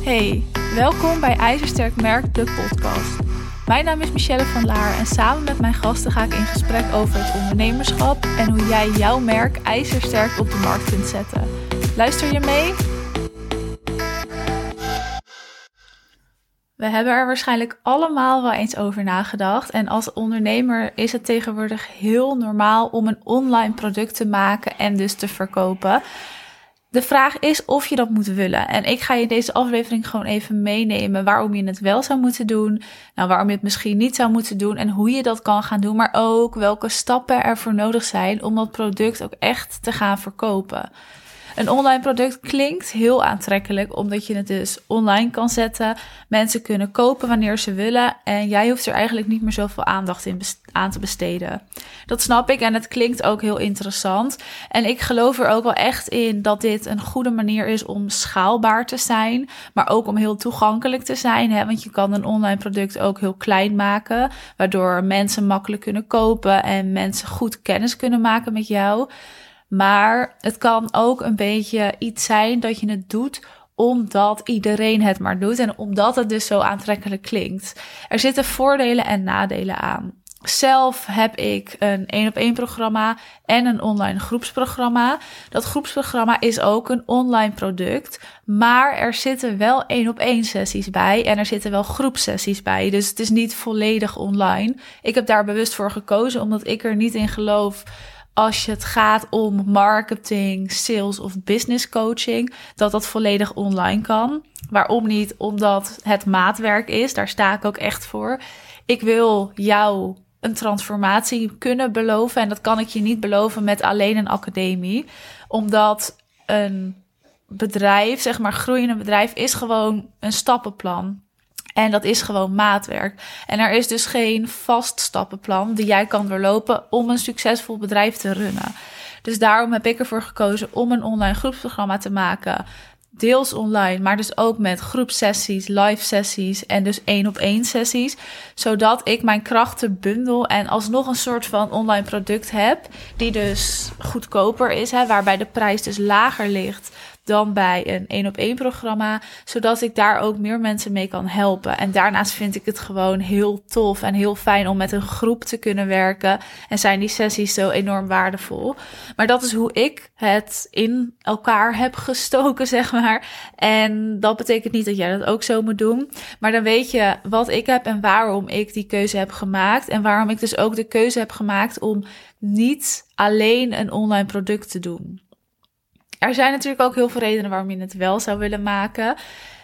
Hey, welkom bij IJzersterk Merk, de podcast. Mijn naam is Michelle van Laar en samen met mijn gasten ga ik in gesprek over het ondernemerschap en hoe jij jouw merk ijzersterk op de markt kunt zetten. Luister je mee? We hebben er waarschijnlijk allemaal wel eens over nagedacht. En als ondernemer is het tegenwoordig heel normaal om een online product te maken en dus te verkopen. De vraag is of je dat moet willen. En ik ga je deze aflevering gewoon even meenemen waarom je het wel zou moeten doen. Nou, waarom je het misschien niet zou moeten doen en hoe je dat kan gaan doen. Maar ook welke stappen er voor nodig zijn om dat product ook echt te gaan verkopen. Een online product klinkt heel aantrekkelijk, omdat je het dus online kan zetten. Mensen kunnen kopen wanneer ze willen en jij hoeft er eigenlijk niet meer zoveel aandacht in aan te besteden. Dat snap ik en het klinkt ook heel interessant. En ik geloof er ook wel echt in dat dit een goede manier is om schaalbaar te zijn, maar ook om heel toegankelijk te zijn. Hè? Want je kan een online product ook heel klein maken, waardoor mensen makkelijk kunnen kopen en mensen goed kennis kunnen maken met jou. Maar het kan ook een beetje iets zijn dat je het doet omdat iedereen het maar doet en omdat het dus zo aantrekkelijk klinkt. Er zitten voordelen en nadelen aan. Zelf heb ik een één op één programma en een online groepsprogramma. Dat groepsprogramma is ook een online product, maar er zitten wel één op één sessies bij en er zitten wel groepsessies bij. Dus het is niet volledig online. Ik heb daar bewust voor gekozen omdat ik er niet in geloof als je het gaat om marketing, sales of business coaching, dat dat volledig online kan. Waarom niet? Omdat het maatwerk is. Daar sta ik ook echt voor. Ik wil jou een transformatie kunnen beloven. En dat kan ik je niet beloven met alleen een academie. Omdat een bedrijf, zeg maar groeiende bedrijf, is gewoon een stappenplan. En dat is gewoon maatwerk. En er is dus geen vast stappenplan die jij kan doorlopen om een succesvol bedrijf te runnen. Dus daarom heb ik ervoor gekozen om een online groepsprogramma te maken. Deels online, maar dus ook met groepsessies, live sessies en dus één op één sessies. Zodat ik mijn krachten bundel en alsnog een soort van online product heb. Die dus goedkoper is, hè, waarbij de prijs dus lager ligt dan bij een één op één programma, zodat ik daar ook meer mensen mee kan helpen. En daarnaast vind ik het gewoon heel tof en heel fijn om met een groep te kunnen werken en zijn die sessies zo enorm waardevol. Maar dat is hoe ik het in elkaar heb gestoken, zeg maar. En dat betekent niet dat jij dat ook zo moet doen, maar dan weet je wat ik heb en waarom ik die keuze heb gemaakt en waarom ik dus ook de keuze heb gemaakt om niet alleen een online product te doen. Er zijn natuurlijk ook heel veel redenen waarom je het wel zou willen maken.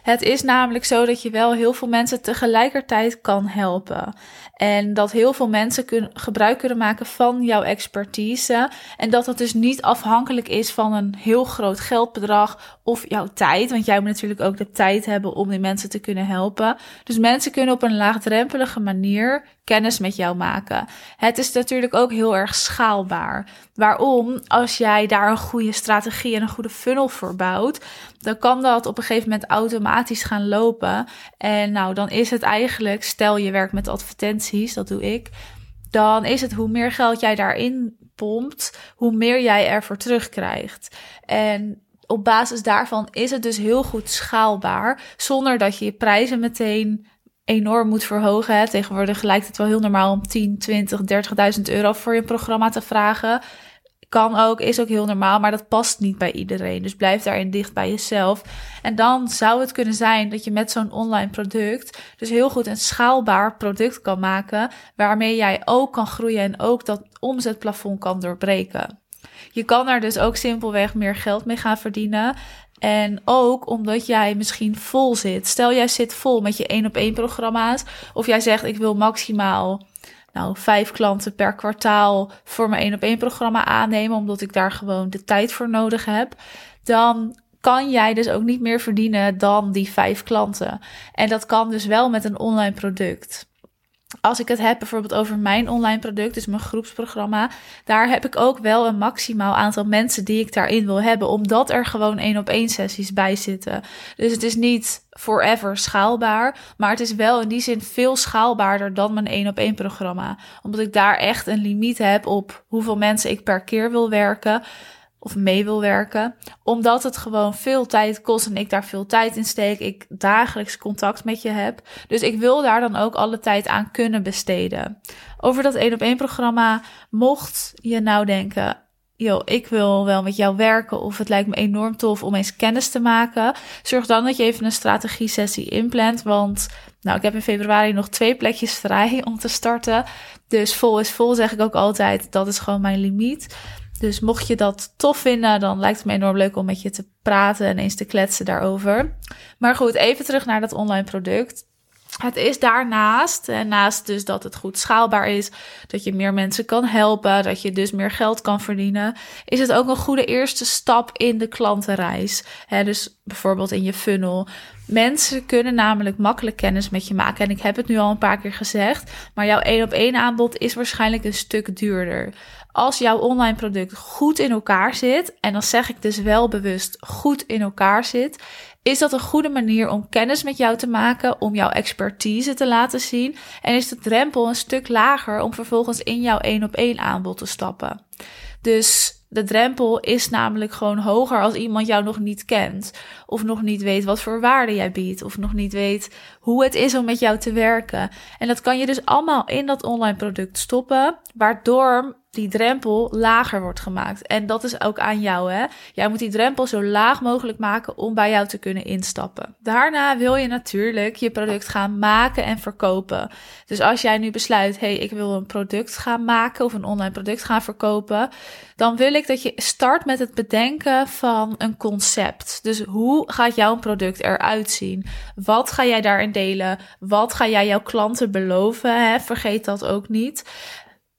Het is namelijk zo dat je wel heel veel mensen tegelijkertijd kan helpen. En dat heel veel mensen kun, gebruik kunnen maken van jouw expertise. En dat dat dus niet afhankelijk is van een heel groot geldbedrag of jouw tijd. Want jij moet natuurlijk ook de tijd hebben om die mensen te kunnen helpen. Dus mensen kunnen op een laagdrempelige manier kennis met jou maken. Het is natuurlijk ook heel erg schaalbaar. Waarom? Als jij daar een goede strategie en een goede funnel voor bouwt, dan kan dat op een gegeven moment automatisch gaan lopen. En nou, dan is het eigenlijk, stel je werkt met advertenties, dat doe ik, dan is het hoe meer geld jij daarin pompt, hoe meer jij ervoor terugkrijgt. En op basis daarvan is het dus heel goed schaalbaar, zonder dat je je prijzen meteen enorm moet verhogen. Tegenwoordig lijkt het wel heel normaal om 10, 20, 30.000 euro voor je programma te vragen. Kan ook, is ook heel normaal, maar dat past niet bij iedereen. Dus blijf daarin dicht bij jezelf. En dan zou het kunnen zijn dat je met zo'n online product dus heel goed een schaalbaar product kan maken, waarmee jij ook kan groeien en ook dat omzetplafond kan doorbreken. Je kan er dus ook simpelweg meer geld mee gaan verdienen. En ook omdat jij misschien vol zit. Stel jij zit vol met je één op één programma's. Of jij zegt ik wil maximaal nou, vijf klanten per kwartaal voor mijn één op één programma aannemen. Omdat ik daar gewoon de tijd voor nodig heb. Dan kan jij dus ook niet meer verdienen dan die vijf klanten. En dat kan dus wel met een online product als ik het heb bijvoorbeeld over mijn online product, dus mijn groepsprogramma, daar heb ik ook wel een maximaal aantal mensen die ik daarin wil hebben, omdat er gewoon één op één sessies bij zitten. Dus het is niet forever schaalbaar, maar het is wel in die zin veel schaalbaarder dan mijn één op één programma, omdat ik daar echt een limiet heb op hoeveel mensen ik per keer wil werken of mee wil werken, omdat het gewoon veel tijd kost en ik daar veel tijd in steek. Ik dagelijks contact met je heb. Dus ik wil daar dan ook alle tijd aan kunnen besteden. Over dat één op één programma, mocht je nou denken, joh, ik wil wel met jou werken of het lijkt me enorm tof om eens kennis te maken. Zorg dan dat je even een strategie sessie inplant, want nou, ik heb in februari nog twee plekjes vrij om te starten. Dus vol is vol zeg ik ook altijd, dat is gewoon mijn limiet. Dus mocht je dat tof vinden, dan lijkt het me enorm leuk om met je te praten en eens te kletsen daarover. Maar goed, even terug naar dat online product. Het is daarnaast, en naast dus dat het goed schaalbaar is, dat je meer mensen kan helpen, dat je dus meer geld kan verdienen, is het ook een goede eerste stap in de klantenreis. dus bijvoorbeeld in je funnel. Mensen kunnen namelijk makkelijk kennis met je maken. En ik heb het nu al een paar keer gezegd, maar jouw één op één aanbod is waarschijnlijk een stuk duurder. Als jouw online product goed in elkaar zit, en dan zeg ik dus wel bewust goed in elkaar zit, is dat een goede manier om kennis met jou te maken, om jouw expertise te laten zien? En is de drempel een stuk lager om vervolgens in jouw één op één aanbod te stappen? Dus de drempel is namelijk gewoon hoger als iemand jou nog niet kent. Of nog niet weet wat voor waarde jij biedt. Of nog niet weet hoe het is om met jou te werken. En dat kan je dus allemaal in dat online product stoppen. Waardoor die drempel lager wordt gemaakt. En dat is ook aan jou, hè? Jij moet die drempel zo laag mogelijk maken om bij jou te kunnen instappen. Daarna wil je natuurlijk je product gaan maken en verkopen. Dus als jij nu besluit, hey, ik wil een product gaan maken of een online product gaan verkopen, dan wil ik dat je start met het bedenken van een concept. Dus hoe gaat jouw product eruit zien? Wat ga jij daarin delen? Wat ga jij jouw klanten beloven? Hè? Vergeet dat ook niet.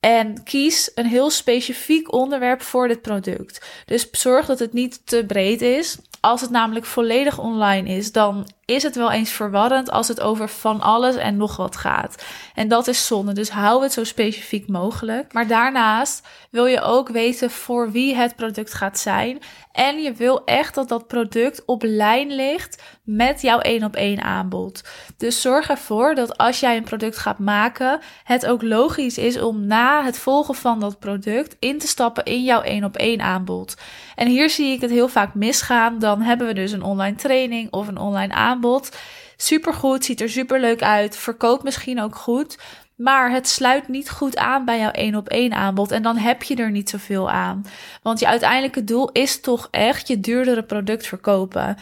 En kies een heel specifiek onderwerp voor dit product. Dus zorg dat het niet te breed is. Als het namelijk volledig online is, dan is het wel eens verwarrend als het over van alles en nog wat gaat. En dat is zonde, dus hou het zo specifiek mogelijk. Maar daarnaast wil je ook weten voor wie het product gaat zijn. En je wil echt dat dat product op lijn ligt met jouw één op één aanbod. Dus zorg ervoor dat als jij een product gaat maken, het ook logisch is om na het volgen van dat product in te stappen in jouw één op één aanbod. En hier zie ik het heel vaak misgaan. Dan hebben we dus een online training of een online aanbod. Supergoed, ziet er super leuk uit, verkoopt misschien ook goed. Maar het sluit niet goed aan bij jouw één op één aanbod. En dan heb je er niet zoveel aan. Want je uiteindelijke doel is toch echt je duurdere product verkopen.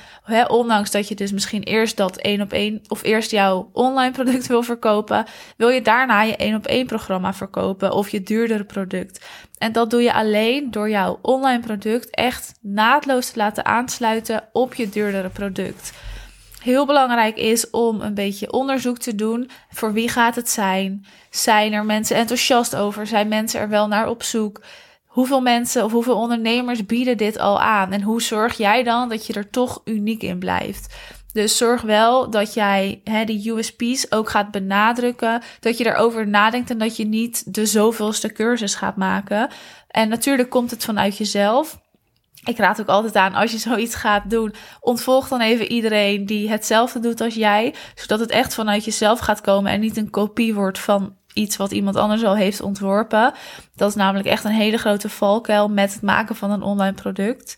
ondanks dat je dus misschien eerst dat één op één of eerst jouw online product wil verkopen, wil je daarna je één op één programma verkopen of je duurdere product. En dat doe je alleen door jouw online product echt naadloos te laten aansluiten op je duurdere product heel belangrijk is om een beetje onderzoek te doen. Voor wie gaat het zijn? Zijn er mensen enthousiast over? Zijn mensen er wel naar op zoek? Hoeveel mensen of hoeveel ondernemers bieden dit al aan? En hoe zorg jij dan dat je er toch uniek in blijft? Dus zorg wel dat jij hè, die USP's ook gaat benadrukken. Dat je erover nadenkt en dat je niet de zoveelste cursus gaat maken. En natuurlijk komt het vanuit jezelf ik raad ook altijd aan, als je zoiets gaat doen, ontvolg dan even iedereen die hetzelfde doet als jij, zodat het echt vanuit jezelf gaat komen en niet een kopie wordt van iets wat iemand anders al heeft ontworpen. Dat is namelijk echt een hele grote valkuil met het maken van een online product.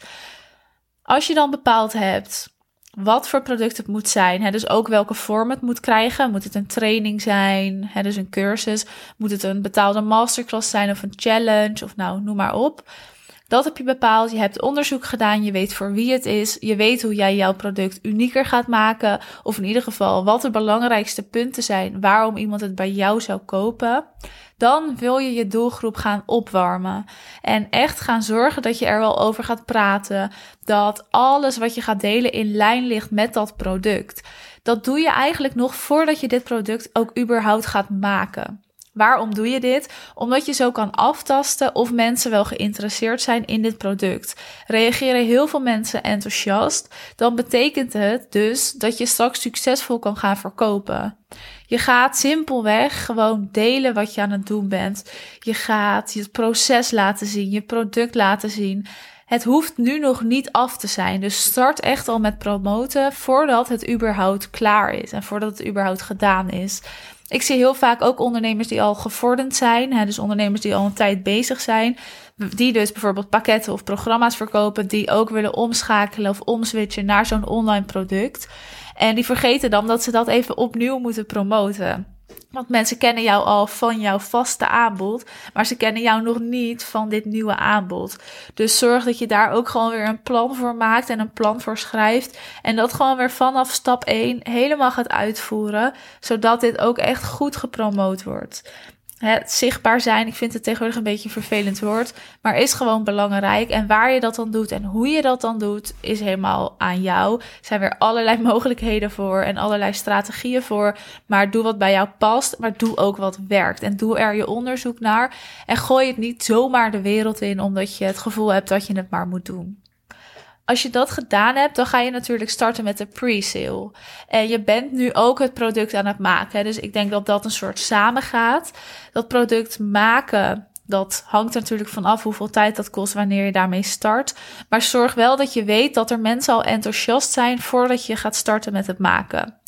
Als je dan bepaald hebt wat voor product het moet zijn, hè, dus ook welke vorm het moet krijgen, moet het een training zijn, hè, dus een cursus, moet het een betaalde masterclass zijn of een challenge of nou, noem maar op dat heb je bepaald. Je hebt onderzoek gedaan. Je weet voor wie het is. Je weet hoe jij jouw product unieker gaat maken. Of in ieder geval wat de belangrijkste punten zijn waarom iemand het bij jou zou kopen. Dan wil je je doelgroep gaan opwarmen. En echt gaan zorgen dat je er wel over gaat praten. Dat alles wat je gaat delen in lijn ligt met dat product. Dat doe je eigenlijk nog voordat je dit product ook überhaupt gaat maken. Waarom doe je dit? Omdat je zo kan aftasten of mensen wel geïnteresseerd zijn in dit product. Reageren heel veel mensen enthousiast, dan betekent het dus dat je straks succesvol kan gaan verkopen. Je gaat simpelweg gewoon delen wat je aan het doen bent. Je gaat je proces laten zien, je product laten zien. Het hoeft nu nog niet af te zijn. Dus start echt al met promoten voordat het überhaupt klaar is en voordat het überhaupt gedaan is. Ik zie heel vaak ook ondernemers die al gevorderd zijn, hè, dus ondernemers die al een tijd bezig zijn, die dus bijvoorbeeld pakketten of programma's verkopen, die ook willen omschakelen of omswitchen naar zo'n online product. En die vergeten dan dat ze dat even opnieuw moeten promoten. Want mensen kennen jou al van jouw vaste aanbod, maar ze kennen jou nog niet van dit nieuwe aanbod. Dus zorg dat je daar ook gewoon weer een plan voor maakt en een plan voor schrijft. En dat gewoon weer vanaf stap 1 helemaal gaat uitvoeren, zodat dit ook echt goed gepromoot wordt. Het zichtbaar zijn, ik vind het tegenwoordig een beetje een vervelend woord, maar is gewoon belangrijk. En waar je dat dan doet en hoe je dat dan doet, is helemaal aan jou. Er zijn weer allerlei mogelijkheden voor en allerlei strategieën voor. Maar doe wat bij jou past, maar doe ook wat werkt. En doe er je onderzoek naar. En gooi het niet zomaar de wereld in, omdat je het gevoel hebt dat je het maar moet doen. Als je dat gedaan hebt, dan ga je natuurlijk starten met de pre-sale. En je bent nu ook het product aan het maken. Dus ik denk dat dat een soort samengaat. Dat product maken, dat hangt natuurlijk vanaf hoeveel tijd dat kost wanneer je daarmee start. Maar zorg wel dat je weet dat er mensen al enthousiast zijn voordat je gaat starten met het maken.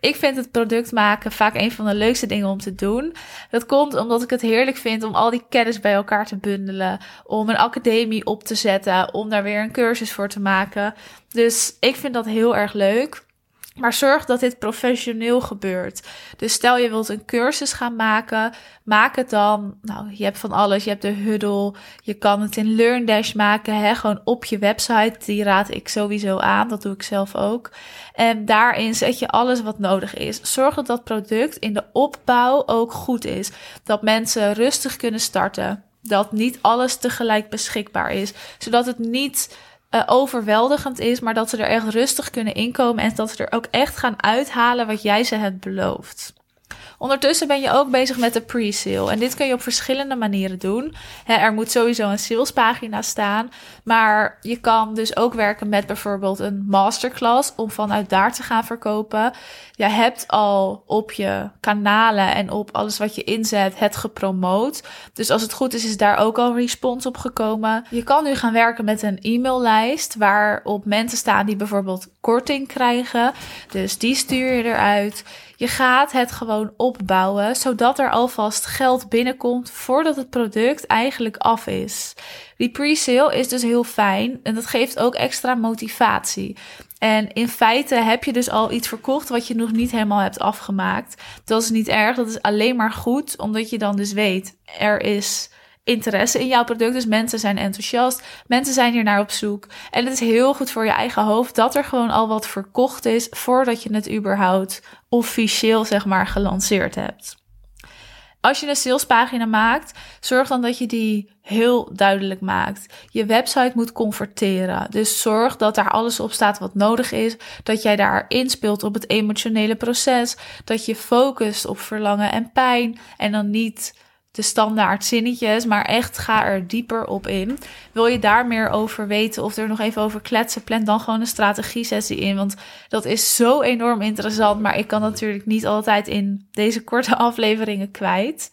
Ik vind het product maken vaak een van de leukste dingen om te doen. Dat komt omdat ik het heerlijk vind om al die kennis bij elkaar te bundelen. Om een academie op te zetten. Om daar weer een cursus voor te maken. Dus ik vind dat heel erg leuk. Maar zorg dat dit professioneel gebeurt. Dus stel je wilt een cursus gaan maken, maak het dan. Nou, je hebt van alles. Je hebt de Huddle. Je kan het in LearnDash maken, hè, gewoon op je website. Die raad ik sowieso aan. Dat doe ik zelf ook. En daarin zet je alles wat nodig is. Zorg dat dat product in de opbouw ook goed is. Dat mensen rustig kunnen starten. Dat niet alles tegelijk beschikbaar is. Zodat het niet uh, overweldigend is, maar dat ze er echt rustig kunnen inkomen en dat ze er ook echt gaan uithalen wat jij ze hebt beloofd. Ondertussen ben je ook bezig met de pre-sale. En dit kun je op verschillende manieren doen. er moet sowieso een salespagina staan. Maar je kan dus ook werken met bijvoorbeeld een masterclass om vanuit daar te gaan verkopen. Je hebt al op je kanalen en op alles wat je inzet het gepromoot. Dus als het goed is, is daar ook al respons op gekomen. Je kan nu gaan werken met een e-maillijst waarop mensen staan die bijvoorbeeld korting krijgen. Dus die stuur je eruit. Je gaat het gewoon opbouwen, zodat er alvast geld binnenkomt voordat het product eigenlijk af is. Die pre-sale is dus heel fijn en dat geeft ook extra motivatie. En in feite heb je dus al iets verkocht wat je nog niet helemaal hebt afgemaakt. Dat is niet erg, dat is alleen maar goed, omdat je dan dus weet, er is interesse in jouw product. Dus mensen zijn enthousiast. Mensen zijn hier naar op zoek. En het is heel goed voor je eigen hoofd dat er gewoon al wat verkocht is voordat je het überhaupt officieel, zeg maar, gelanceerd hebt. Als je een salespagina maakt, zorg dan dat je die heel duidelijk maakt. Je website moet converteren. Dus zorg dat daar alles op staat wat nodig is. Dat jij daar inspeelt op het emotionele proces. Dat je focust op verlangen en pijn. En dan niet de standaard zinnetjes, maar echt ga er dieper op in. Wil je daar meer over weten of er nog even over kletsen, plan dan gewoon een strategie-sessie in, want dat is zo enorm interessant, maar ik kan natuurlijk niet altijd in deze korte afleveringen kwijt.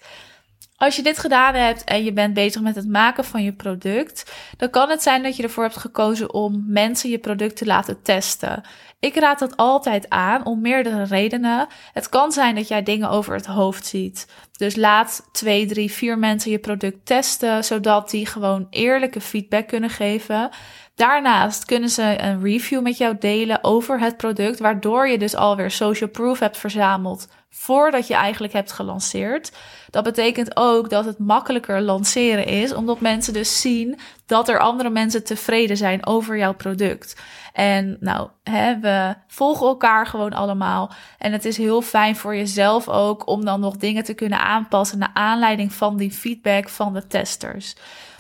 Als je dit gedaan hebt en je bent bezig met het maken van je product, dan kan het zijn dat je ervoor hebt gekozen om mensen je product te laten testen. Ik raad dat altijd aan om meerdere redenen. Het kan zijn dat jij dingen over het hoofd ziet. Dus laat twee, drie, vier mensen je product testen, zodat die gewoon eerlijke feedback kunnen geven. Daarnaast kunnen ze een review met jou delen over het product, waardoor je dus alweer social proof hebt verzameld voordat je eigenlijk hebt gelanceerd. Dat betekent ook dat het makkelijker lanceren is, omdat mensen dus zien dat er andere mensen tevreden zijn over jouw product. En nou, hè, we volgen elkaar gewoon allemaal. En het is heel fijn voor jezelf ook om dan nog dingen te kunnen aanpassen naar aanleiding van die feedback van de testers.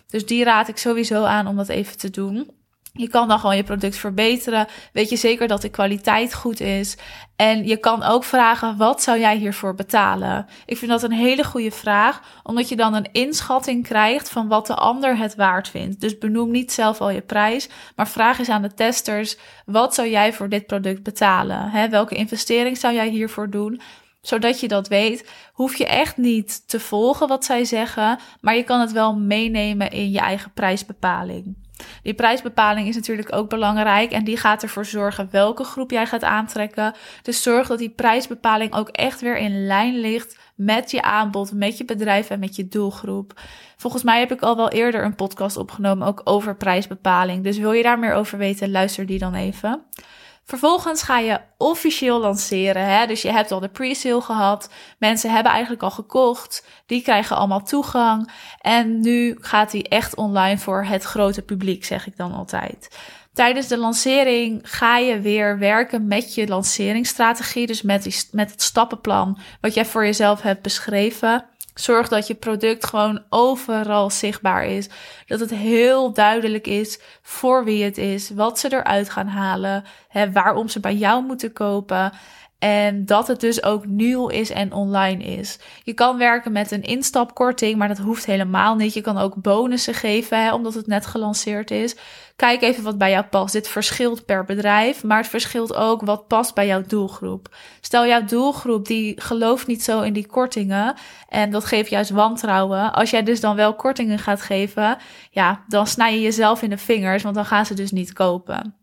Dus die raad ik sowieso aan om dat even te doen. Je kan dan gewoon je product verbeteren. Weet je zeker dat de kwaliteit goed is. En je kan ook vragen: wat zou jij hiervoor betalen? Ik vind dat een hele goede vraag, omdat je dan een inschatting krijgt van wat de ander het waard vindt. Dus benoem niet zelf al je prijs, maar vraag eens aan de testers: wat zou jij voor dit product betalen? Welke investering zou jij hiervoor doen? Zodat je dat weet, hoef je echt niet te volgen wat zij zeggen, maar je kan het wel meenemen in je eigen prijsbepaling. Die prijsbepaling is natuurlijk ook belangrijk en die gaat ervoor zorgen welke groep jij gaat aantrekken. Dus zorg dat die prijsbepaling ook echt weer in lijn ligt met je aanbod, met je bedrijf en met je doelgroep. Volgens mij heb ik al wel eerder een podcast opgenomen ook over prijsbepaling. Dus wil je daar meer over weten, luister die dan even. Vervolgens ga je officieel lanceren. Hè? Dus je hebt al de pre-sale gehad. Mensen hebben eigenlijk al gekocht. Die krijgen allemaal toegang. En nu gaat die echt online voor het grote publiek, zeg ik dan altijd. Tijdens de lancering ga je weer werken met je lanceringsstrategie. Dus met, met het stappenplan wat jij voor jezelf hebt beschreven. Zorg dat je product gewoon overal zichtbaar is. Dat het heel duidelijk is voor wie het is, wat ze eruit gaan halen, hè, waarom ze bij jou moeten kopen. En dat het dus ook nieuw is en online is. Je kan werken met een instapkorting, maar dat hoeft helemaal niet. Je kan ook bonussen geven, omdat het net gelanceerd is. Kijk even wat bij jou past. Dit verschilt per bedrijf, maar het verschilt ook wat past bij jouw doelgroep. Stel jouw doelgroep die gelooft niet zo in die kortingen en dat geeft juist wantrouwen. Als jij dus dan wel kortingen gaat geven, ja, dan snij je jezelf in de vingers, want dan gaan ze dus niet kopen.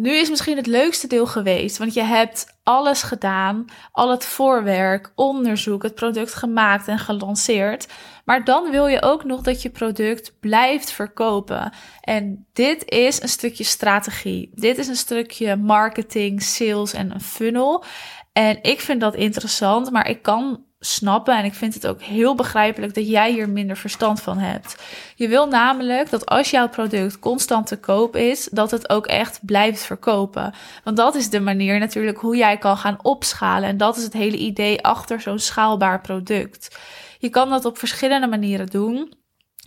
Nu is misschien het leukste deel geweest, want je hebt alles gedaan, al het voorwerk, onderzoek, het product gemaakt en gelanceerd. Maar dan wil je ook nog dat je product blijft verkopen. En dit is een stukje strategie. Dit is een stukje marketing, sales en een funnel. En ik vind dat interessant, maar ik kan snappen en ik vind het ook heel begrijpelijk dat jij hier minder verstand van hebt. Je wil namelijk dat als jouw product constant te koop is, dat het ook echt blijft verkopen. Want dat is de manier natuurlijk hoe jij kan gaan opschalen en dat is het hele idee achter zo'n schaalbaar product. Je kan dat op verschillende manieren doen.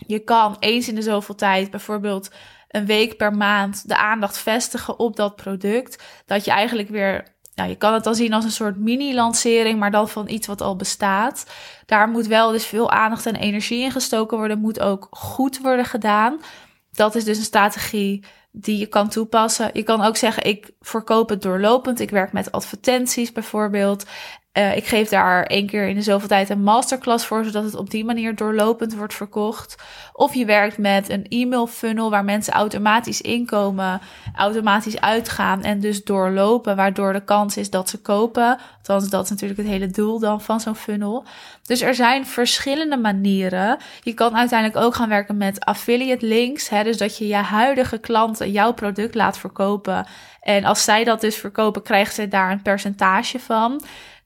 Je kan eens in de zoveel tijd bijvoorbeeld een week per maand de aandacht vestigen op dat product. Dat je eigenlijk weer nou, je kan het dan zien als een soort mini-lancering, maar dan van iets wat al bestaat. Daar moet wel dus veel aandacht en energie in gestoken worden, moet ook goed worden gedaan. Dat is dus een strategie die je kan toepassen. Je kan ook zeggen, ik verkoop het doorlopend. Ik werk met advertenties bijvoorbeeld. Uh, ik geef daar één keer in de zoveel tijd een masterclass voor, zodat het op die manier doorlopend wordt verkocht. Of je werkt met een e-mail funnel waar mensen automatisch inkomen, automatisch uitgaan en dus doorlopen, waardoor de kans is dat ze kopen. Althans, dat is natuurlijk het hele doel dan van zo'n funnel. Dus er zijn verschillende manieren. Je kan uiteindelijk ook gaan werken met affiliate links, hè, dus dat je je huidige klanten jouw product laat verkopen. En als zij dat dus verkopen, krijgen ze daar een percentage van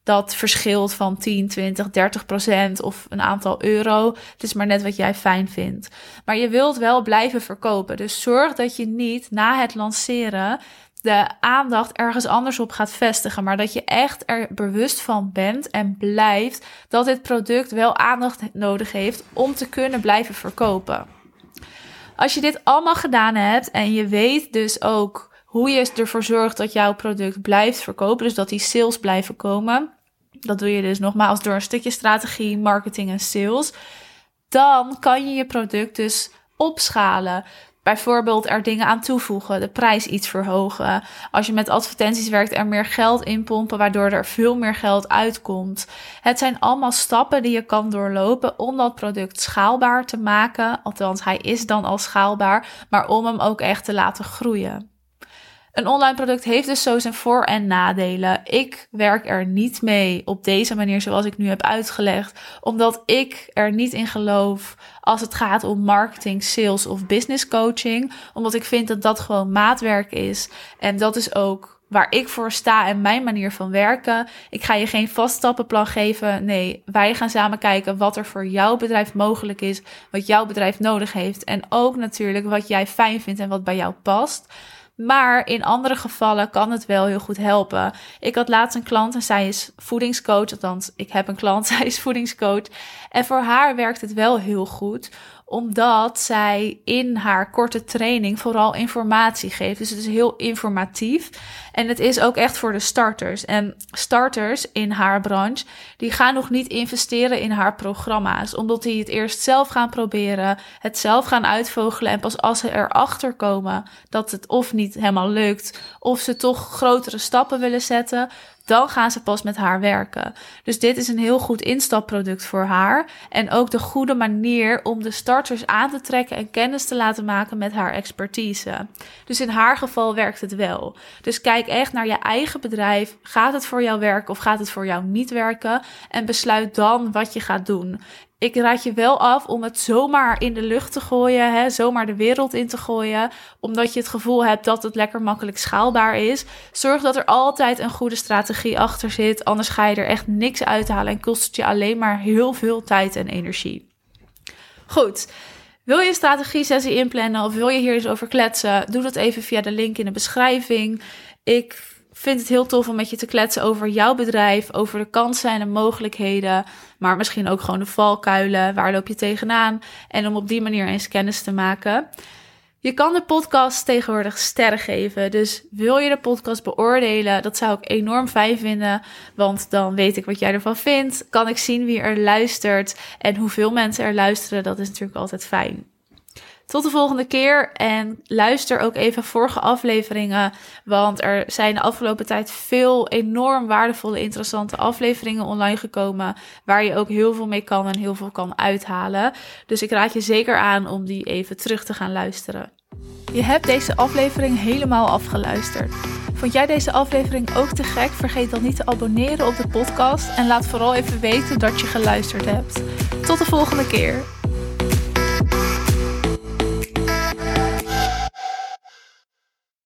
dat verschilt van 10, 20, 30 procent of een aantal euro. Het is maar net wat jij fijn vindt. Maar je wilt wel blijven verkopen. Dus zorg dat je niet na het lanceren de aandacht ergens anders op gaat vestigen, maar dat je echt er bewust van bent en blijft dat dit product wel aandacht nodig heeft om te kunnen blijven verkopen. Als je dit allemaal gedaan hebt en je weet dus ook hoe je ervoor zorgt dat jouw product blijft verkopen, dus dat die sales blijven komen, dat doe je dus nogmaals door een stukje strategie, marketing en sales. Dan kan je je product dus opschalen. Bijvoorbeeld er dingen aan toevoegen, de prijs iets verhogen. Als je met advertenties werkt, er meer geld inpompen, waardoor er veel meer geld uitkomt. Het zijn allemaal stappen die je kan doorlopen om dat product schaalbaar te maken. Althans, hij is dan al schaalbaar, maar om hem ook echt te laten groeien. Een online product heeft dus zo zijn voor- en nadelen. Ik werk er niet mee op deze manier zoals ik nu heb uitgelegd, omdat ik er niet in geloof als het gaat om marketing, sales of business coaching, omdat ik vind dat dat gewoon maatwerk is en dat is ook waar ik voor sta en mijn manier van werken. Ik ga je geen vaststappenplan geven. Nee, wij gaan samen kijken wat er voor jouw bedrijf mogelijk is, wat jouw bedrijf nodig heeft en ook natuurlijk wat jij fijn vindt en wat bij jou past. Maar in andere gevallen kan het wel heel goed helpen. Ik had laatst een klant en zij is voedingscoach. Althans, ik heb een klant, zij is voedingscoach. En voor haar werkt het wel heel goed omdat zij in haar korte training vooral informatie geeft. Dus het is heel informatief. En het is ook echt voor de starters. En starters in haar branche, die gaan nog niet investeren in haar programma's. Omdat die het eerst zelf gaan proberen, het zelf gaan uitvogelen. En pas als ze erachter komen dat het of niet helemaal lukt, of ze toch grotere stappen willen zetten, dan gaan ze pas met haar werken. Dus dit is een heel goed instapproduct voor haar. En ook de goede manier om de starters aan te trekken en kennis te laten maken met haar expertise. Dus in haar geval werkt het wel. Dus kijk echt naar je eigen bedrijf. Gaat het voor jou werken of gaat het voor jou niet werken? En besluit dan wat je gaat doen ik raad je wel af om het zomaar in de lucht te gooien, hè, zomaar de wereld in te gooien, omdat je het gevoel hebt dat het lekker makkelijk schaalbaar is. Zorg dat er altijd een goede strategie achter zit, anders ga je er echt niks uithalen en kost het je alleen maar heel veel tijd en energie. Goed. Wil je een strategie-sessie inplannen of wil je hier eens over kletsen? Doe dat even via de link in de beschrijving. Ik vind het heel tof om met je te kletsen over jouw bedrijf, over de kansen en de mogelijkheden, maar misschien ook gewoon de valkuilen, waar loop je tegenaan? En om op die manier eens kennis te maken. Je kan de podcast tegenwoordig sterren geven, dus wil je de podcast beoordelen, dat zou ik enorm fijn vinden, want dan weet ik wat jij ervan vindt, kan ik zien wie er luistert? En hoeveel mensen er luisteren, dat is natuurlijk altijd fijn. Tot de volgende keer en luister ook even vorige afleveringen, want er zijn de afgelopen tijd veel enorm waardevolle, interessante afleveringen online gekomen, waar je ook heel veel mee kan en heel veel kan uithalen. Dus ik raad je zeker aan om die even terug te gaan luisteren. Je hebt deze aflevering helemaal afgeluisterd. Vond jij deze aflevering ook te gek? Vergeet dan niet te abonneren op de podcast en laat vooral even weten dat je geluisterd hebt. Tot de volgende keer.